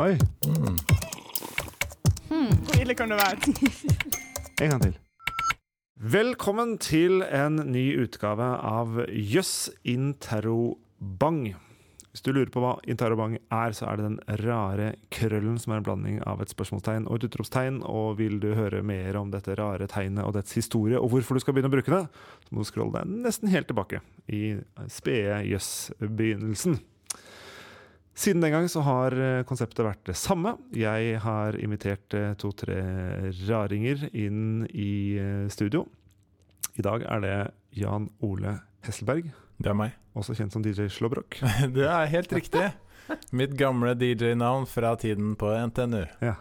Oi, Mm. Hvor ille kan det være? en gang til. Velkommen til en ny utgave av Jøss interrobang. Hvis du lurer på hva interrobang er, så er det den rare krøllen som er en blanding av et spørsmålstegn og et utropstegn. Og vil du høre mer om dette rare tegnet og dets historie, og hvorfor du skal begynne å bruke det, så må du scrolle deg nesten helt tilbake i spede Jøss-begynnelsen. Siden den gang så har eh, konseptet vært det samme. Jeg har invitert eh, to-tre raringer inn i eh, studio. I dag er det Jan Ole Hesselberg, Det er meg. også kjent som DJ Slåbrok. Det er helt riktig. Mitt gamle DJ-navn fra tiden på NTNU. Ja.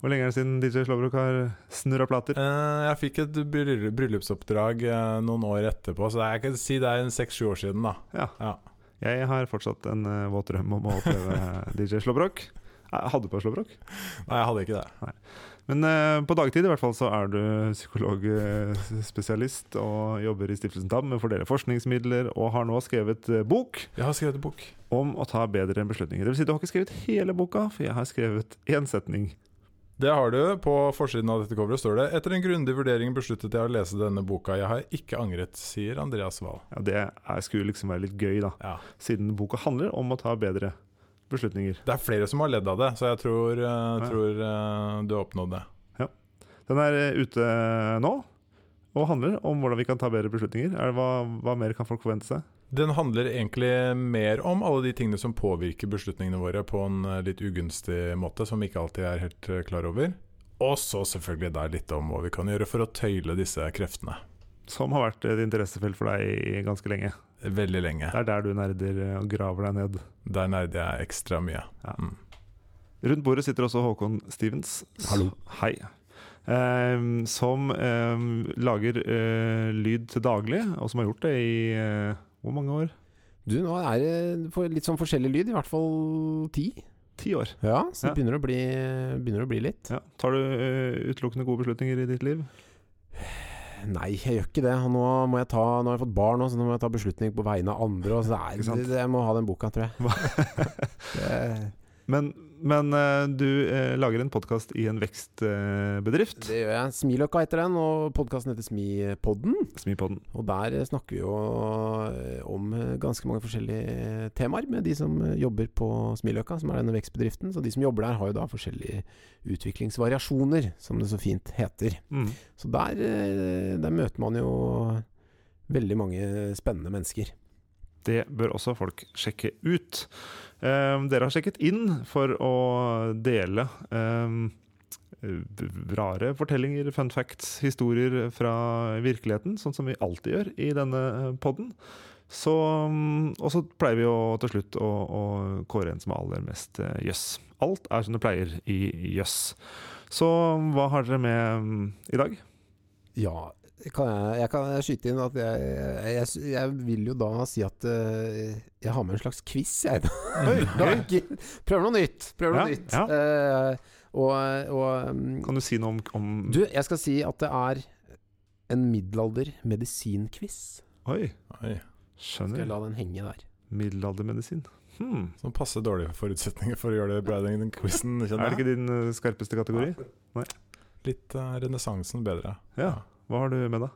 Hvor lenge er det siden DJ Slåbrok har snurra plater? Jeg fikk et bryllupsoppdrag noen år etterpå, så jeg kan si det er en seks-sju år siden, da. Ja. Ja. Jeg har fortsatt en uh, våt drøm om å oppleve DJ Slåbrok. Hadde du på Slåbrok. Nei, jeg hadde ikke det. Men uh, på dagtid i hvert fall så er du psykologspesialist og jobber i Stiftelsen DAM med å fordele forskningsmidler, og har nå skrevet eh, bok Jeg har skrevet bok. om å ta bedre beslutninger. Det vil si, du har ikke skrevet hele boka, for jeg har skrevet én setning. Det har du. På forsiden av dette coveret står det Etter en grundig vurdering besluttet jeg å lese denne boka. Jeg har ikke angret, sier Andreas Wahl. Ja, det er, skulle liksom være litt gøy, da. Ja. Siden boka handler om å ta bedre beslutninger. Det er flere som har ledd av det, så jeg tror, uh, Ja. tror uh, du har oppnådd det. Ja. Den er eh, ute nå, og handler om hvordan vi kan ta bedre beslutninger. Er det, hva, hva mer kan folk forvente seg? Den handler egentlig mer om alle de tingene som påvirker beslutningene våre på en eh, litt ugunstig måte, som vi ikke alltid er helt eh, klar over. Og så selvfølgelig der litt om hva vi kan gjøre for å tøyle disse kreftene. Som har vært et interessefelt for deg ganske lenge. Veldig lenge. Det er der du nerder eh, og graver deg ned. Der nerder jeg ekstra mye. Ja. Mm. Rundt bordet sitter også Håkon Stevens. Hallo. Hei. Ehm, som ehm, lager eh, lyd til daglig, og som har gjort det i eh, hvor mange år? Du, nå er det litt sånn forskjellig lyd, i hvert fall ti. Ti år. Ja, så Ja. det begynner å bli, begynner å bli litt. Ja. Tar du eh, utelukkende gode beslutninger i ditt liv? Nei, jeg gjør ikke det. Nå, jeg ta, nå har jeg fått barn, så nå må jeg ta beslutning på vegne av andre. Og så det er, jeg må ha den boka, tror jeg. det, Men, men eh, du eh, lager en podkast i en vekstbedrift. det gjør jeg. Smiløkka heter den, og podkasten heter Smipodden. Smipodden. Og der eh, snakker vi jo om ganske mange forskjellige temaer med de som jobber på Smiløkka, som er denne vekstbedriften. Så de som jobber der, har jo da forskjellige utviklingsvariasjoner, som det så fint heter. Mm. Så der, der møter man jo veldig mange spennende mennesker. Det bør også folk sjekke ut. Eh, dere har sjekket inn for å dele eh, rare fortellinger, fun facts, historier fra virkeligheten, sånn som vi alltid gjør i denne podden. Så, mm, og så pleier vi jo til slutt å, å kåre en som er aller mest eh, jøss. Alt er som det pleier i jøss. Så hva har dere med i dag? Ja, kan jeg, jeg kan skyte inn at jeg, jeg, jeg vil jo da si at eh, jeg har med en slags quiz, jeg. Prøver noe nytt. Prøv noe Ja, nytt. ja. Uh, og, og um, Kan du si noe om, om Du, jeg skal si at det er en middelalder medisinquiz. Oi, Oi. Skal jeg la den henge der? Middelaldermedisin. Hmm. Som passer dårlige forutsetninger for å gjøre det bra den quizen, Er det ikke din eh, skarpeste kategori? Litt uh, renessansen bedre. Ja. Hva har du med, da?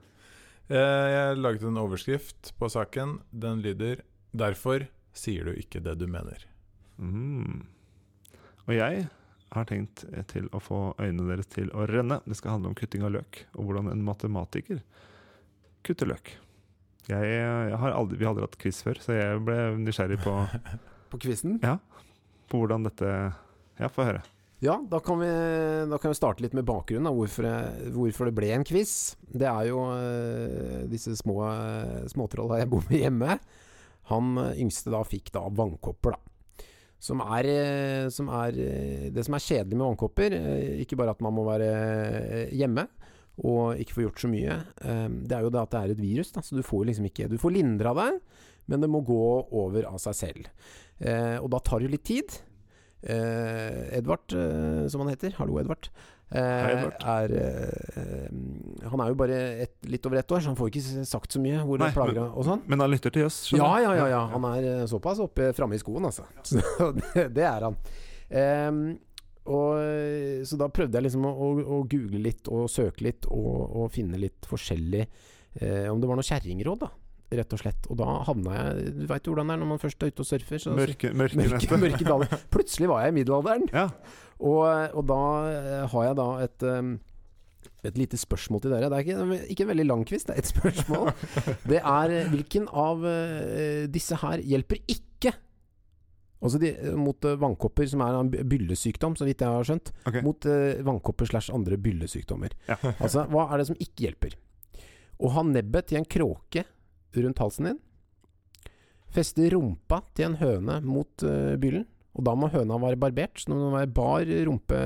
Eh, Jeg laget en overskrift på saken. Den lyder 'Derfor sier du ikke det du mener'. Mm. Og jeg har tenkt til å få øynene deres til å renne. Det skal handle om kutting av løk, og hvordan en matematiker kutter løk. Jeg, jeg har aldri, vi har aldri hatt quiz før, så jeg ble nysgjerrig på, På quizen? Ja. på hvordan dette Ja, få høre. Ja, da kan, vi, da kan vi starte litt med bakgrunnen. Da, hvorfor, hvorfor det ble en quiz. Det er jo uh, disse små uh, småtrolla jeg bor med hjemme. Han eh, yngste da fikk da vannkopper, da. Som er, eh, som er eh, Det som er kjedelig med vannkopper, eh, ikke bare at man må være eh, hjemme og ikke få gjort så mye, eh, det er jo det at det er et virus, da, så du får liksom ikke Du får lindra det, men det må gå over av seg selv. Eh, og da tar det litt tid. Eh, Edvard, eh, som han heter, hallo Edvard, eh, er Han er jo bare et, litt over ett år, så han får ikke sagt så mye hvor det plager og sånn. Men han lytter til oss, Ja, ja, ja, ja. Han er såpass oppe framme i skoen, altså. Så det, det er han. Ehm, og, så da prøvde jeg liksom å, å, å google litt og søke litt og, og finne litt forskjellig eh, Om det var noe kjerringråd, da. Rett og slett. Og da havna jeg Du veit hvordan det er når man først er ute og surfer. Så, Mørke, mørke, mørke, mørke daler. Plutselig var jeg i middelalderen. Ja. Og, og da eh, har jeg da et um, et lite spørsmål til dere. Det er ikke, ikke en veldig lang quiz, det er et spørsmål. Det er eh, hvilken av eh, disse her hjelper ikke? Altså de, mot eh, vannkopper, som er en byllesykdom, så vidt jeg har skjønt. Okay. Mot uh, vannkopper slash andre byllesykdommer. Ja. altså, hva er det som ikke hjelper? Å ha nebbet til en kråke rundt halsen din. Feste rumpa til en høne mot uh, byllen. Og da må høna være barbert, så det må være bar rumpe,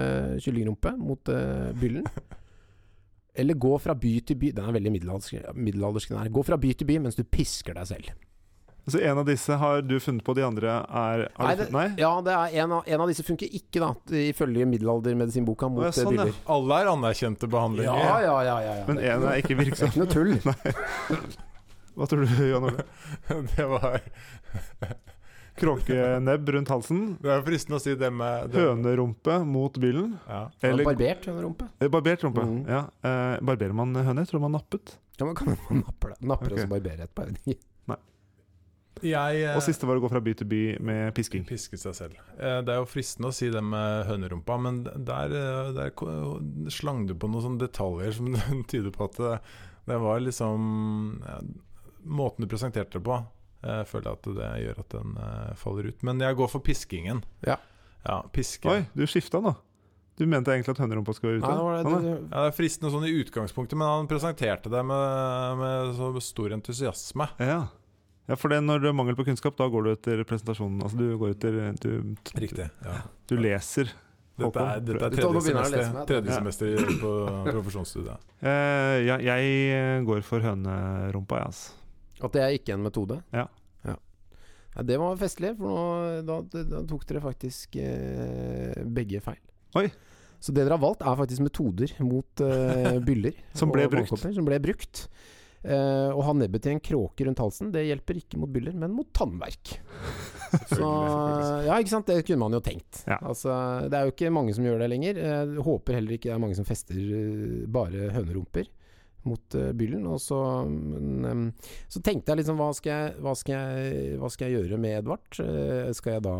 kyllingrumpe mot uh, byllen. Eller gå fra by til by Den er veldig middelaldersk, middelaldersk den her. Gå fra by til by mens du pisker deg selv. Så en av disse har du funnet på, de andre er har Nei, det- Nei? Ja, det er en, av, en av disse funker ikke, da, ifølge middelaldermedisinboka, mot eh, sånn, ja. Alle er anerkjente behandlinger. Ja, ja, ja, ja, ja. Men én en er ikke virksom. det er ikke noe tull. Hva tror du, Jan Ole? Det var Kråkenebb rundt halsen. Det er fristende å si det med det, Hønerumpe mot bilen. Ja. Eller Barbert hønerumpe. eh, barbert rumpe. Mm. Ja. Eh, barberer man høner? Tror tror man nappet. Ja, man kan man nappe det? Napper okay. og så barberer etterpå. Jeg eh, Og siste var å gå fra by til by med pisking. piske seg selv. Eh, Det er jo fristende å si det med hønerumpa, men der, der slang du på noen sånne detaljer som tyder på at det, det var liksom ja, Måten du presenterte det på, jeg føler jeg at det gjør at den eh, faller ut. Men jeg går for piskingen. Ja. Ja, piske. Oi, du skifta nå. Du mente egentlig at hønerumpa skulle være ute? Nei, det var det, Sånn, det, Ja, det er fristende sånn i utgangspunktet, men han presenterte det med, med så stor entusiasme. Ja. ja, for det, når det er mangel på kunnskap, da går du etter presentasjonen. Altså du går etter Du, Riktig. Ja. du leser. Dette er, dette er tredje jeg semester, tredje semester på profesjonsstudiet. Uh, ja, jeg går for hønerumpa, jeg, altså. At det er ikke en metode? Ja. ja. Ja, det var festlig, for nå, da, da tok dere faktisk eh, begge feil. Oi. Så det dere har valgt, er faktisk metoder mot eh, byller. Som ble brukt. Som ble brukt. Eh, å ha nebbet til en kråke rundt halsen, det hjelper ikke mot byller, men mot tannverk. Så Ja, ikke sant. Det kunne man jo tenkt. Ja. Altså, det er jo ikke mange som gjør det lenger. Jeg håper heller ikke det er mange som fester eh, bare hønerumper mot eh, byllen. Og så, men, så tenkte jeg liksom hva skal jeg, hva skal jeg, hva skal jeg gjøre med Edvard? Eh, skal jeg da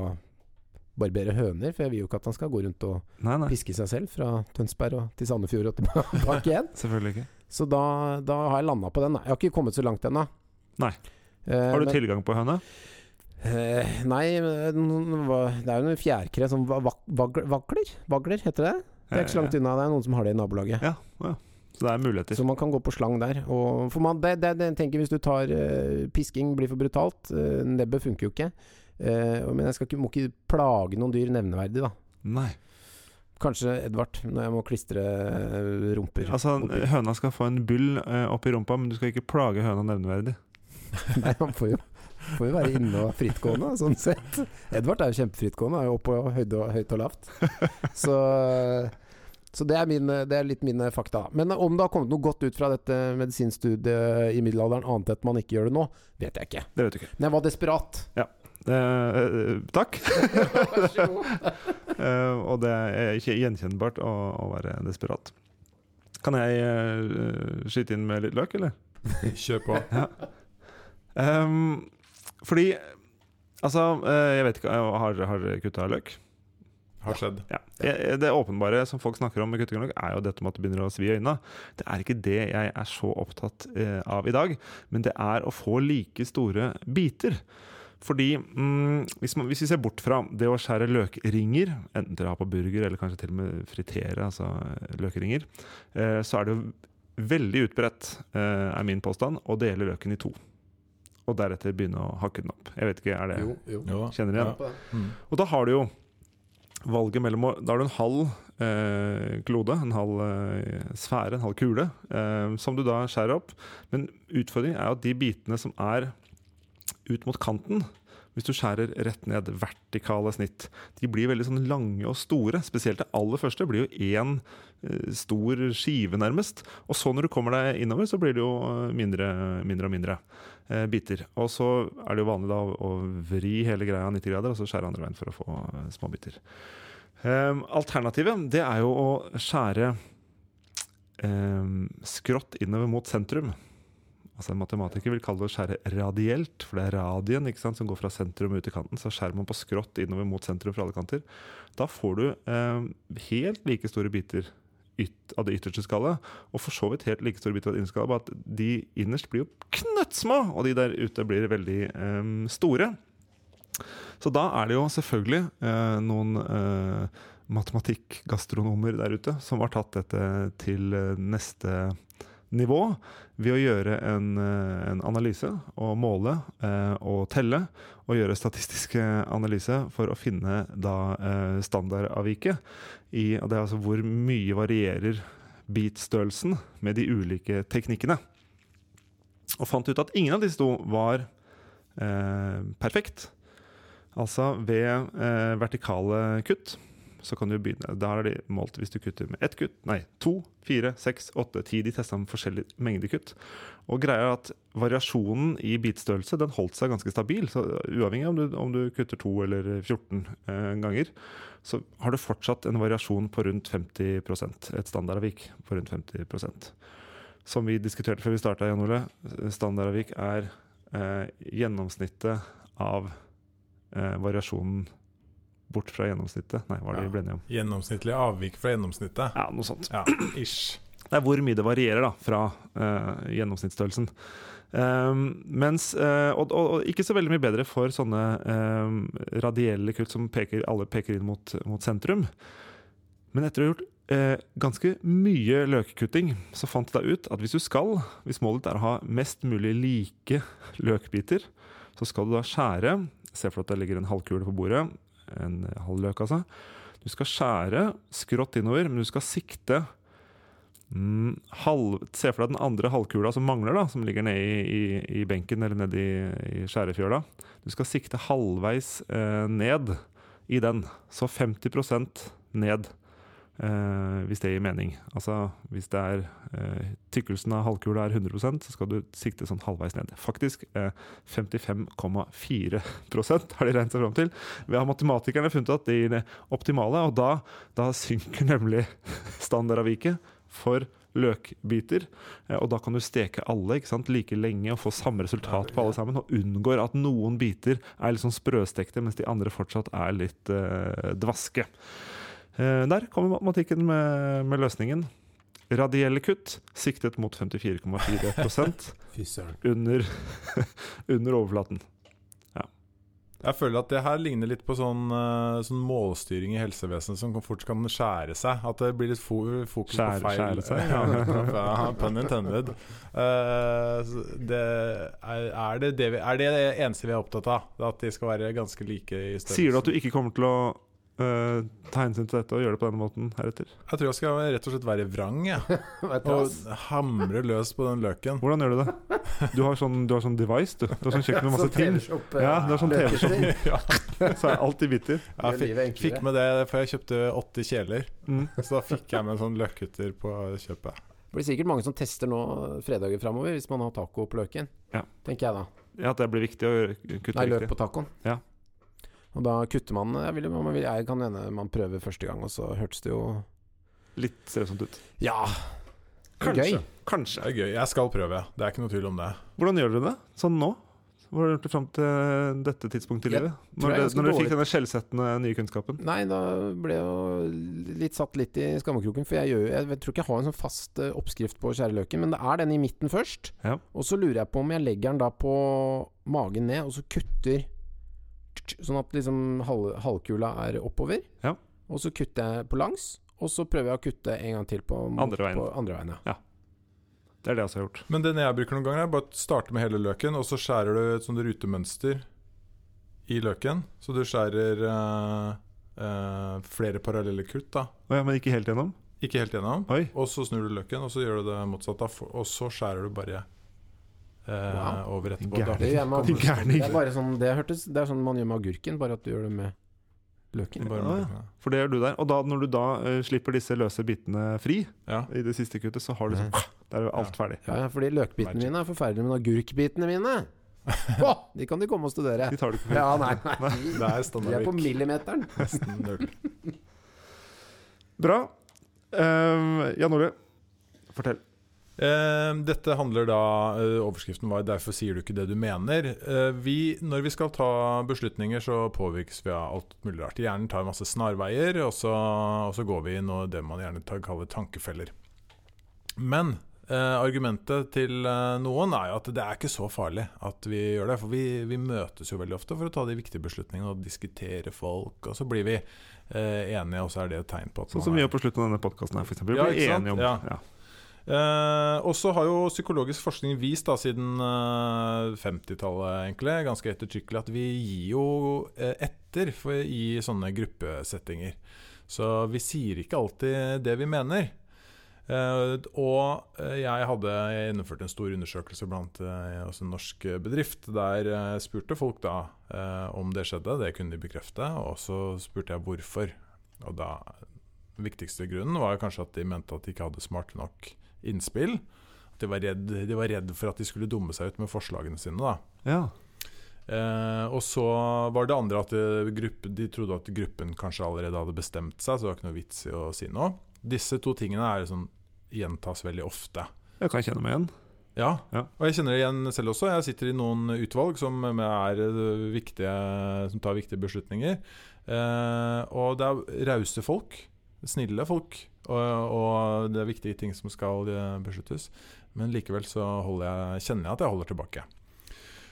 barbere høner? For jeg vil jo ikke at han skal gå rundt og Nei, nei. piske seg selv fra Tønsberg og til Sandefjord og tilbake igjen. Selvfølgelig ikke. Så da, da har jeg landa på den. Jeg har ikke kommet så langt ennå. Nei. Eh, Har du men- tilgang på høne? Uh, nei, det er jo noen fjærkre som vakler vak- vagler, vagler? Vagler, heter det? Det er ikke så langt unna. Det er noen som har det i nabolaget. Ja, ja. Så det er muligheter. Så man kan gå på slang der. Og for man, det, det, det, tenker Hvis du tar uh, Pisking blir for brutalt. uh, nebbet funker jo ikke. Uh, men jeg ikke, må ikke plage noen dyr nevneverdig, da. Nei. Kanskje Edvard, når jeg må klistre rumper. Altså, høna skal få en byll uh, opp i rumpa, men du skal ikke plage høna nevneverdig. Nei, han får jo, får jo være inne og frittgående, sånn sett. Edvard er jo kjempefrittgående, er jo oppe på høyde og, høyt og lavt. Så, så det, er min, det er litt mine fakta. Men om det har kommet noe godt ut fra dette medisinstudiet i middelalderen, annet enn at man ikke gjør det nå, vet jeg ikke. Det vet du ikke. Men jeg var desperat. Ja. eh, takk. Vær så god. Eh, og det er ikke gjenkjennbart å, å være desperat. Kan jeg eh, skyte inn med litt løk, eller? Kjør på. Ehm, fordi Altså, eh, jeg vet ikke Har, har kutta løk? Har skjedd. Ja. Jeg- Det åpenbare som folk snakker om med kutting er jo dette med at det begynner å svi i øynene. Det er ikke det jeg er så opptatt eh, av i dag, men det er å få like store biter. Fordi mm, hvis, man, hvis vi ser bort fra det å skjære løkringer, enten til å ha på burger eller kanskje til og med fritere, altså eh, løkringer, eh, så er det jo veldig utbredt, eh, er min påstand, å dele løken i to. Og deretter begynne å hakke den opp. Jeg vet ikke, er det Jo, jo. Kjenner igjen? Ja. Mm. og da har du jo valget mellom å Da har du en halv eh, klode, en halv eh, sfære, en halv kule, eh, som du da skjærer opp. Men utfordringen er at de bitene som er ut mot kanten hvis du skjærer rett ned, vertikale snitt, de blir veldig sånn lange og store. Spesielt det aller første blir jo én eh, stor skive, nærmest. Og så når du kommer deg innover, så blir det jo eh, mindre, mindre og mindre eh, biter. Og så er det jo vanlig da å vri hele greia 90 grader, og så skjære andre veien for å få eh, små biter. Um, alternativet det er jo å skjære um, skrått innover mot sentrum. Altså En matematiker vil kalle det å skjære radielt, for det er radien ikke sant, som går fra sentrum ut i kanten. Så skjærer man på skrått innover mot sentrum fra alle kanter. Da får du eh, helt like store biter av det ytterste skallet, og for så vidt helt like store biter av det innerste skallet, bare at de innerst blir jo knøttsmå, og de der ute blir veldig eh, store. Så da er det jo selvfølgelig eh, noen eh, matematikkgastronomer der ute som har tatt dette til eh, neste nivå ved å gjøre en, eh, en analyse og måle eh, og telle og gjøre statistisk analyse for å finne da eh, standardavviket. I, det er altså hvor mye varierer beat-størrelsen med de ulike teknikkene. Og fant ut at ingen av disse to var eh, perfekt. Altså ved eh, vertikale kutt så kan du begynne Der er de målt hvis du kutter med ett kutt, nei, to, fire, seks, åtte, ti. De testa med forskjellig mengde kutt. Og greia er at variasjonen i bitstørrelse den holdt seg ganske stabil. Så uavhengig om om du kutter to eller 14 eh, ganger, så har du fortsatt en variasjon på rundt 50% Et standardavvik på rundt 50% Som vi diskuterte før vi starta, Jan Ole, standardavvik er eh, gjennomsnittet av eh, variasjonen bort fra gjennomsnittet. Nei, hva er det Ja. vi ble enige om? Gjennomsnittlig avvik fra gjennomsnittet. Ja, noe sånt. Ja, ish. Det er hvor mye det varierer da, fra uh, gjennomsnittsstørrelsen. Um, mens, uh, og, og, og ikke så veldig mye bedre for sånne um, radielle kutt som peker, alle peker inn mot, mot sentrum. Men etter å ha gjort uh, ganske mye løkkutting, så fant jeg ut at hvis du skal, hvis målet er å ha mest mulig like løkbiter, så skal du da skjære Se for deg at det ligger en halvkule på bordet. En halv løk, altså. Du skal skjære skrått innover, men du skal sikte mm, halv, Se for deg den andre halvkula som mangler, da, som ligger nede i, i, i benken eller nede i, i skjærefjøla. Du skal sikte halvveis eh, ned i den. Så 50% ned. Eh, hvis det gir mening. Altså hvis det er eh, tykkelsen av halvkula er 100% så skal du sikte sånn halvveis ned. Faktisk eh, 55,4 har de regnet seg fram til. Vi har matematikerne funnet at det gir det optimale, og da, da synker nemlig standardavviket for løkbiter. Og da kan du steke alle like lenge og få samme resultat på alle sammen. Og unngår at noen biter er litt sånn sprøstekte, mens de andre fortsatt er litt eh, dvaske. Eh, der kommer matematikken med, med løsningen. Radielle kutt siktet mot 54,4 Fy under, under overflaten. Jeg føler at det her ligner litt på sånn, eh, sånn målstyring i helsevesenet som fort kan skjære seg. At det blir litt fo fokus Skjære- på feil skjære seg, ja, ja. Pun intended. Eh, det er, er, det det vi, er det det eneste vi er opptatt av? At de skal være ganske like i størrelse? Sier du at du ikke kommer til å eh, ta hensyn til dette og gjøre det på denne måten heretter? Jeg tror jeg skal rett og slett være vrang, hva? Og hamre løs på den løken. Hvordan gjør du det? Du har sånn, du har sånn device, du. Du har sånn kjøkken med masse ting. Ja, det er sånn. TV-shop. ja. Så er alt i biter. Jeg fikk, fikk med det for jeg kjøpte åtte kjeler. Mm. Så da fikk jeg med en sånn løkkutter på kjøpet. Det blir sikkert mange som tester nå fredager framover, hvis man har taco på løken. Ja. Tenker jeg da. Ja, at det blir viktig å kutte Nei, løk på tacoen. Ja. Og da kutter man Jeg, vil, man vil, jeg kan hende man prøver første gang, og så hørtes det jo Litt strevsomt ut. Ja! Kanskje. Gøy. Det Kanskje. er gøy. Jeg skal prøve, det er ikke noe tvil om det. Hvordan gjør dere det sånn nå? Hva har du gjort det fram til dette tidspunktet i livet? Når, det, når du fikk denne skjellsettende nye kunnskapen? Nei, da ble jeg jo litt satt litt i skammekroken. For jeg, gjør, jeg jeg, tror ikke jeg har en sånn fast eh, oppskrift på å løken, men det er den i midten først. Ja. Og så lurer jeg på om jeg legger den da på magen ned, og så kutter Sånn at liksom halv, halvkula er oppover. Ja. Og så kutter jeg på langs, og så prøver jeg å kutte en gang til på Andre veien. På andre veien ja. Det er det jeg også har gjort. Men den jeg bruker noen ganger, er bare å starte med hele løken, og så skjærer du et sånt rutemønster i løken. Så du skjærer eh, eh, flere parallelle kutt, da. Ja, men ikke helt gjennom? Ikke helt gjennom. Oi. Og så snur du løken, og så gjør du det motsatt. Da, og så skjærer du bare Wow. over etterpå. Gærning. Det, med, er bare sånn Det hørtes Det er sånn man gjør med agurken, bare at du gjør det med løken. Bare Ja, For det gjør du der. Og da, når du da uh, slipper disse løse bitene fri ja. i det siste kuttet, så har du sånn Da er jo alt ferdig. Ja, ja, fordi løkbitene mine er forferdelige, men agurkbitene mine oh, De kan de komme og studere. De tar du ikke for Ja, nei, nei. Det er De er på millimeteren. Bra. Uh, Jan Ole, fortell. Eh, dette handler da eh, Overskriften var 'Derfor sier du ikke det du mener'. Eh, vi, når vi skal ta beslutninger, så påvirkes vi av alt mulig rart. Hjernen tar masse snarveier, og så, og så går vi i det man gjerne tar, kaller tankefeller. Men eh, argumentet til eh, noen er jo at det er ikke så farlig at vi gjør det. For vi, vi møtes jo veldig ofte for å ta de viktige beslutningene og diskutere folk, og så blir vi eh, enige, og så er det et tegn på at Sånn som vi gjør på slutten av denne podkasten her, f.eks. Ja, Ja. ja. Eh, og så har jo psykologisk forskning vist da siden eh, 50-tallet egentlig, ganske ettertrykkelig at vi gir jo eh, etter for, i sånne gruppesettinger. Så vi sier ikke alltid det vi mener. Eh, og eh, jeg hadde gjennomført en stor undersøkelse blant eh, en norsk bedrift. Der eh, spurte folk da eh, om det skjedde, det kunne de bekrefte. Og så spurte jeg hvorfor. Og da viktigste grunnen var kanskje at de mente at de ikke hadde smarte nok innspill. At de var redd, de var redd for at de skulle dumme seg ut med forslagene sine. da ja. Eh, og så var det andre at de, gruppe, de trodde at gruppen kanskje allerede hadde bestemt seg, så det var ikke noe vits i å si noe. Disse to tingene er liksom, gjentas veldig ofte. Jeg kan kjenne meg igjen. Ja, Ja. og jeg kjenner det igjen selv også. Jeg sitter i noen utvalg som er eh, viktige, som tar viktige beslutninger. Eh, og det er rause folk. Snille folk. Og, og det er viktige ting som skal eh, besluttes. Men likevel så jeg, kjenner jeg at jeg holder tilbake.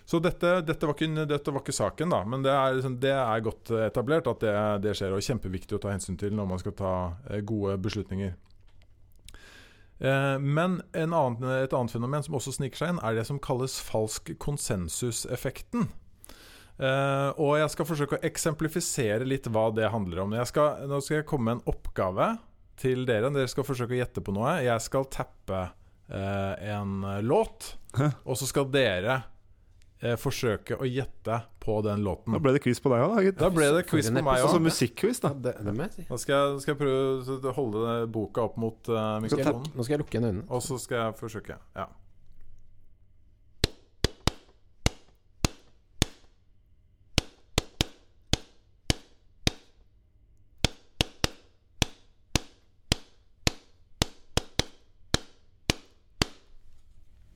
Så dette, dette, var ikke, dette var ikke saken, da. Men det er, det er godt etablert at det, det skjer. Og kjempeviktig å ta hensyn til når man skal ta eh, gode beslutninger. Eh, Men en annen, et annet fenomen som også sniker seg inn, er det som kalles falsk konsensuseffekten. Eh, og jeg skal forsøke å eksemplifisere litt hva det handler om. Jeg skal, nå skal jeg komme med en oppgave til dere. Dere skal forsøke å gjette på noe. Jeg skal tappe uh, en låt, Hæ? og så skal dere uh, forsøke å gjette på den låten. Da ble det quiz på deg òg, da, gitt. Da ble det quiz på meg òg. musikkquiz, da. Det, det. Da skal jeg, skal jeg prøve å holde boka opp mot uh, mikrofonen. nå skal jeg lukke igjen øynene. Og så skal jeg forsøke. Ja.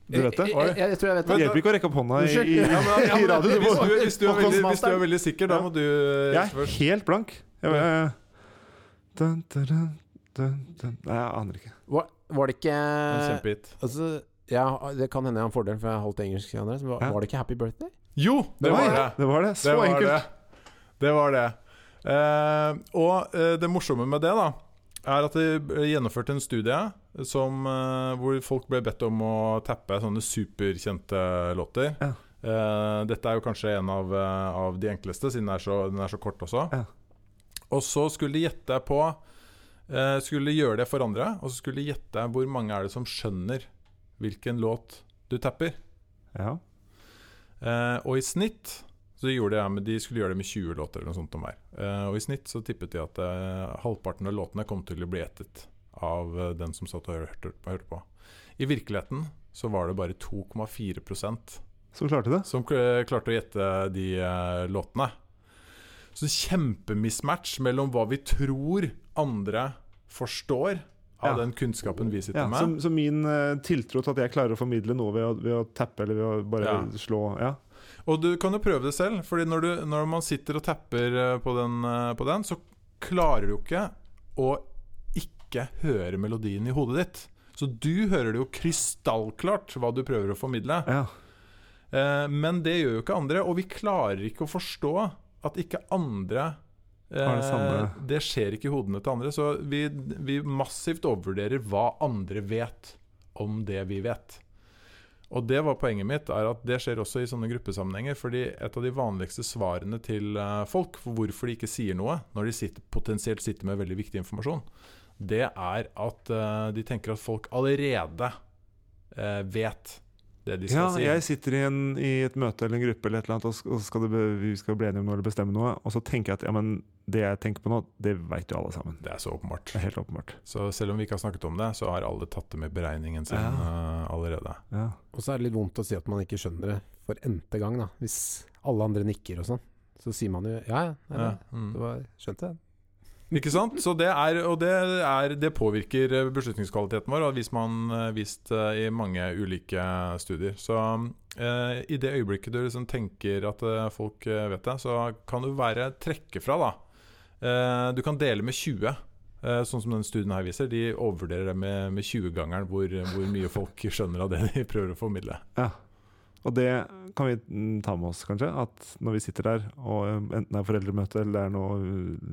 Du vet det? Jeg, jeg, jeg, tror jeg vet Det det. hjelper ikke å rekke opp hånda i, i, Ja, men, ja, i men, radio. Du hvis, du, hvis, du er veldig, hvis du er veldig sikker, da må du eh, jeg er helt blank. Jeg, jeg, dun, dun, dun, dun, dun. Nei, jeg aner ikke. Var, var det ikke En kjempehit. altså, ja, Det kan hende jeg har en fordel, for jeg har halvt engelsk. Var, var det ikke Happy Birthday? Jo, det det, var det! Det var det. Så Det var enkelt. det. Det var det. Uh, og uh, det morsomme med det, da, er at det ble gjennomført en studie som, eh, hvor folk ble bedt om å tappe sånne superkjente låter. Ja. Uh, dette er jo kanskje en av, eh, av de enkleste, siden den er så, den er så kort også. Ja. Og så skulle de gjette på uh, Skulle de gjøre det for andre, og så skulle de gjette hvor mange er det som skjønner hvilken låt du tapper. Ja. Uh, og i snitt så gjorde jeg med, De skulle gjøre det med 20 låter eller noe sånt om hver. Eh, og i snitt så tippet de at eh, halvparten av låtene kom til å bli etet av eh, den som satt og hørte, hørte på. I virkeligheten så var det bare 2,4% Som klarte det. som klarte å gjette de låtene. Så kjempemismatch mellom hva vi tror andre forstår av Ja. den kunnskapen vi sitter Ja, med. så, så min eh, tiltro til at jeg klarer å formidle noe ved å, ved å tappe eller ved å bare Ja. slå Ja. Og du kan jo prøve det selv, Fordi når, du, når man sitter og tapper eh, på den, eh, på den, så klarer du ikke å ikke høre melodien i hodet ditt. Så du hører det jo krystallklart hva du prøver å formidle. ja. Eh, men det gjør jo ikke andre, og vi klarer ikke å forstå at ikke andre eh, det det skjer ikke i hodene til andre. Så vi, vi massivt overvurderer hva andre vet om det vi vet. Og det var poenget mitt, er at det skjer også i sånne gruppesammenhenger. fordi et av de vanligste svarene til eh, folk for hvorfor de ikke sier noe når de sitter, potensielt sitter med veldig viktig informasjon, det er at eh, de tenker at folk allerede eh, vet det de skal ja, si. jeg sitter i, en, i et møte eller en gruppe eller et eller annet, og så skal det, vi skal bli enige om noe eller bestemme noe, og så tenker jeg at ja, men det jeg tenker på nå, det vet jo alle sammen. Det er så åpenbart. Det er helt åpenbart. Så selv om vi ikke har snakket om det, så har alle tatt det med beregningen sin Ja. uh, allerede. Ja. Og så er det litt vondt å si at man ikke skjønner det for n-te gang, da. Hvis alle andre nikker og sånn. Så sier man jo ja, ja. Ja. det- Mm. det var, skjønte jeg. Ikke sant? Så det er, og det, er, det påvirker eh, beslutningskvaliteten vår, har man eh, vist eh, i mange ulike studier. Så eh, i det øyeblikket du liksom tenker at folk vet det, så kan du være trekke fra, da. Eh, du kan dele med 20. eh, sånn som den studien her viser. De overvurderer det med, med 20-gangeren hvor, hvor mye folk skjønner av det de prøver å formidle. Ja. Og det kan vi ta med oss, kanskje. At når vi sitter der, og um, enten det er foreldremøte eller det er noe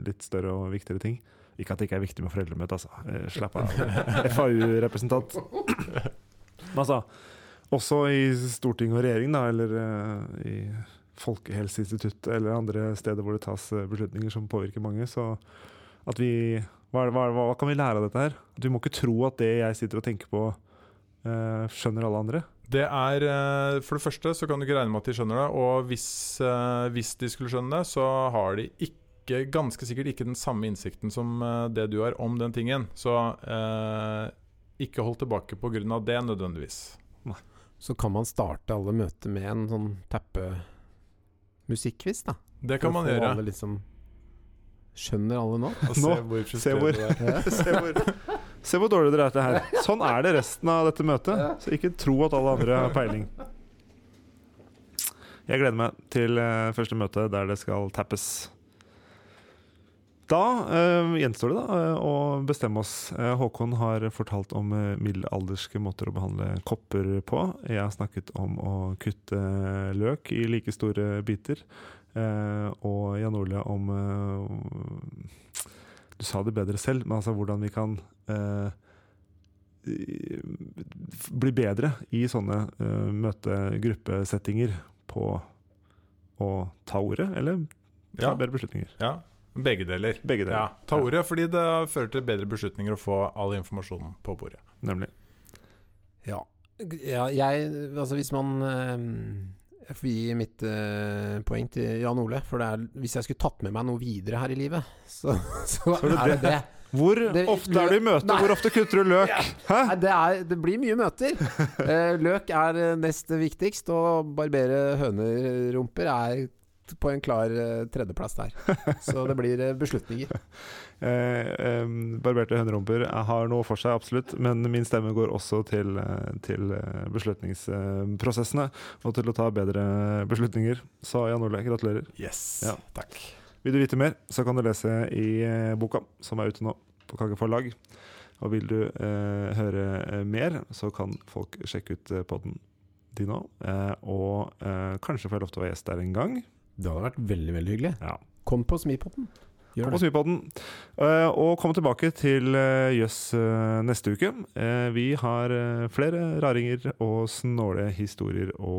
litt større og viktigere ting Ikke at det ikke er viktig med foreldremøte, altså. Eh, Slapp av. FAU-representant. Men altså, også i storting og regjering, da, eller eh, i Folkehelseinstituttet eller andre steder hvor det tas eh, beslutninger som påvirker mange, så at vi hva, hva, hva kan vi lære av dette her? vi må ikke tro at det jeg sitter og tenker på, eh, skjønner alle andre. Det er, eh, For det første så kan du ikke regne med at de skjønner det. Og hvis, eh, hvis de skulle skjønne det, så har de ikke, ganske sikkert ikke den samme innsikten som eh, det du har om den tingen. Så eh, ikke hold tilbake pga. det nødvendigvis. Så kan man starte alle møter med en sånn teppe-musikkquiz, da. Det kan For man gjøre. Alle liksom Skjønner alle nå? Og Nå, se hvor se, hvor, se hvor dårlig dere er til det her. Sånn er det resten av dette møtet. Så ikke tro at alle andre har peiling. Jeg gleder meg til eh, første møte der det skal tappes. Da eh, gjenstår det da eh, å bestemme oss. Håkon har fortalt om middelalderske måter å behandle kopper på. Jeg har snakket om å kutte løk i like store biter. Og Jan Ole om eh, Du sa det bedre selv, men altså hvordan vi kan eh, bli bedre i sånne uh, møtegruppesettinger på å ta ordet, eller ta Ja. bedre beslutninger. Ja, begge deler. Begge deler. Ja, ta ordet fordi det fører til bedre beslutninger å få all informasjonen på bordet. Nemlig. Ja. ja jeg Altså, hvis man eh, Jeg får gi mitt uh, poeng til Jan Ole. For det er, hvis jeg skulle tatt med meg noe videre her i livet, så, så, Så er det det det. Hvor Det- ofte er du i møte? Nei. Hvor ofte kutter du løk? Hæ? Nei, det, er, det blir mye møter. Uh, løk er eh, nest viktigst, og barbere hønerumper er på en klar tredjeplass der. Så det blir beslutninger. Eh, eh, barberte hønerumper har noe for seg, absolutt. Men min stemme går også til, eh, til eh, beslutningsprosessene og til å ta bedre beslutninger. Så Jan Ole, gratulerer. Yes, Ja. takk. Vil du vite mer, så kan du lese i eh, boka som er ute nå på Kage forlag. Og vil du eh, høre eh, mer, så kan folk sjekke ut eh, podden din nå. Eh, og eh, kanskje får jeg lov til å være gjest der en gang. Det hadde vært veldig, veldig hyggelig. Ja. Kom på Smipotten. Gjør Kom og smi på den. Eh, og kom tilbake til eh, Jøss eh, neste uke. Vi har flere raringer og snåle historier å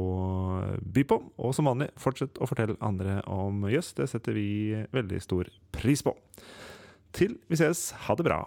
by på. Og som vanlig, fortsett å fortelle andre om Jøss. Det setter vi veldig stor pris på. Til vi ses, ha det bra.